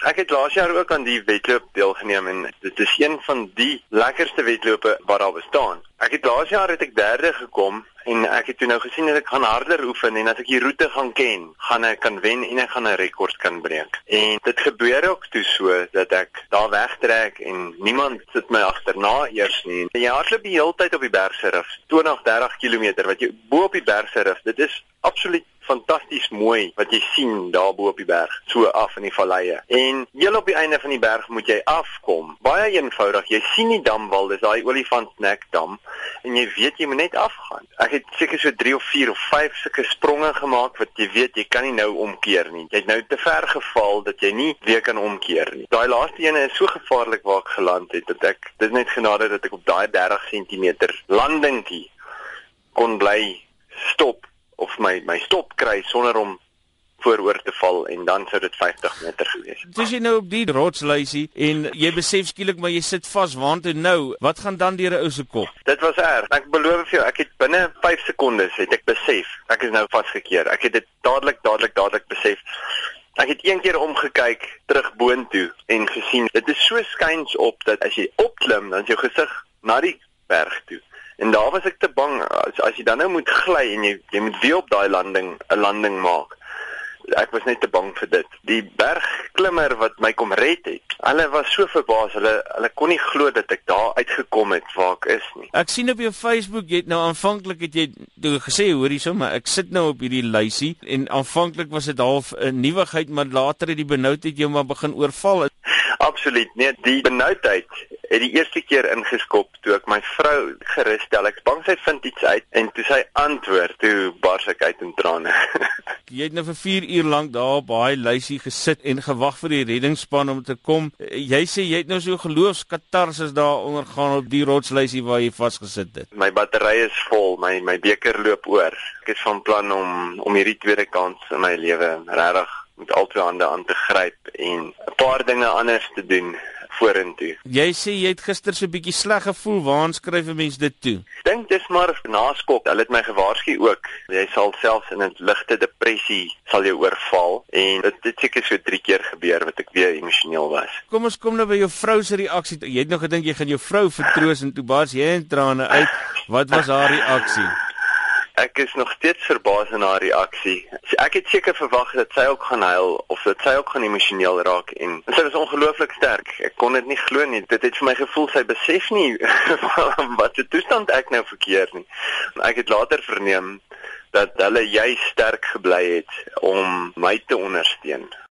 Ek het laas jaar ook aan die wedloop deelgeneem en dit is een van die lekkerste wedlope wat daar bestaan. Ek het laas jaar het ek derde gekom en ek het toe nou gesien dat ek gaan harder oefen en as ek die roete gaan ken, gaan ek kan wen en ek gaan 'n rekord kan breek. En dit gebeur ook toe so dat ek daar wegtrek en niemand sit my agterna eers nie. Jy hardloop die hele tyd op die bergserif, 20, 30 km wat jy bo op die bergserif. Dit is absoluut fantasties mooi wat jy sien daar bo op die berg, so af in die valleie. En heel op die einde van die berg moet jy afkom. Baie eenvoudig. Jy sien die damwal, dis daai olifantsnek dam en jy weet jy moet net afgaan. Ek het seker so 3 of 4 of 5 sulke spronge gemaak wat jy weet jy kan nie nou omkeer nie. Jy het nou te ver geval dat jy nie weer kan omkeer nie. Daai laaste ene is so gevaarlik waar ek geland het dat ek dit net genade dat ek op daai 30 cm landingkie kon bly stop of my my stop kry sonder om vooroor te val en dan sou dit 50 meter gewees het. Dis jy nou op die rotsluisie en jy besef skielik maar jy sit vas want en nou, wat gaan dan deur 'n ou se kop? Dit was erg. Ek beloof vir jou, ek het binne 5 sekondes het ek besef ek is nou vasgekeer. Ek het dit dadelik dadelik dadelik besef. Ek het een keer omgekyk terug boontoe en gesien dit is so skuins op dat as jy opklim dan is jou gesig na die berg toe. En daar was ek te bang as as jy dan nou moet gly en jy jy moet weer op daai landing 'n landing maak ek was net te bang vir dit. Die bergklimmer wat my kom red het, hulle was so verbaas. Hulle hulle kon nie glo dat ek daar uitgekom het waar ek is nie. Ek sien op jou Facebook jy het nou aanvanklik het jy toe gesê hoor hierso maar ek sit nou op hierdie lysie en aanvanklik was dit half 'n nuwigheid maar later het die benoudheid jou maar begin oorval. Absoluut. Nee, die benoudheid het die eerste keer ingeskop toe ek my vrou gerus stel. Ek bang sy vind iets uit en toe sy antwoord, toe bars ek uit in trane. jy het nou vir 4 uur lank daar op daai lysie gesit en gewag vir die reddingsspan om te kom. Jy sê jy het nou so geloofskatarsis daar ondergaan op die rotslysie waar jy vasgesit het. My battery is vol, my my beker loop oor. Ek is van plan om om hierdie tweede kans in my lewe regtig met al twee hande aan te gryp en 'n paar dinge anders te doen vorentoe. Jy sê jy het gister so 'n bietjie sleg gevoel. Waar skryf 'n mens dit toe? Dink dis maar naskok. Hulle het my gewaarsku ook. Jy sal selfs in 'n ligte depressie sal jy oorval en dit het seker so 3 keer gebeur wat ek weer emosioneel was. Kom ons kom nou by jou vrou se reaksie. Jy het nog gedink jy gaan jou vrou vertroos en toe bars jy in trane uit. Wat was haar reaksie? Ek is nog steeds verbaas in haar reaksie. Ek het seker verwag dat sy ook gaan huil of dat sy ook gaan emosioneel raak en sy was ongelooflik sterk. Ek kon dit nie glo nie. Dit het vir my gevoel sy besef nie wat se toestand ek nou verkeer nie. Ek het later verneem dat hulle jy sterk gebly het om my te ondersteun.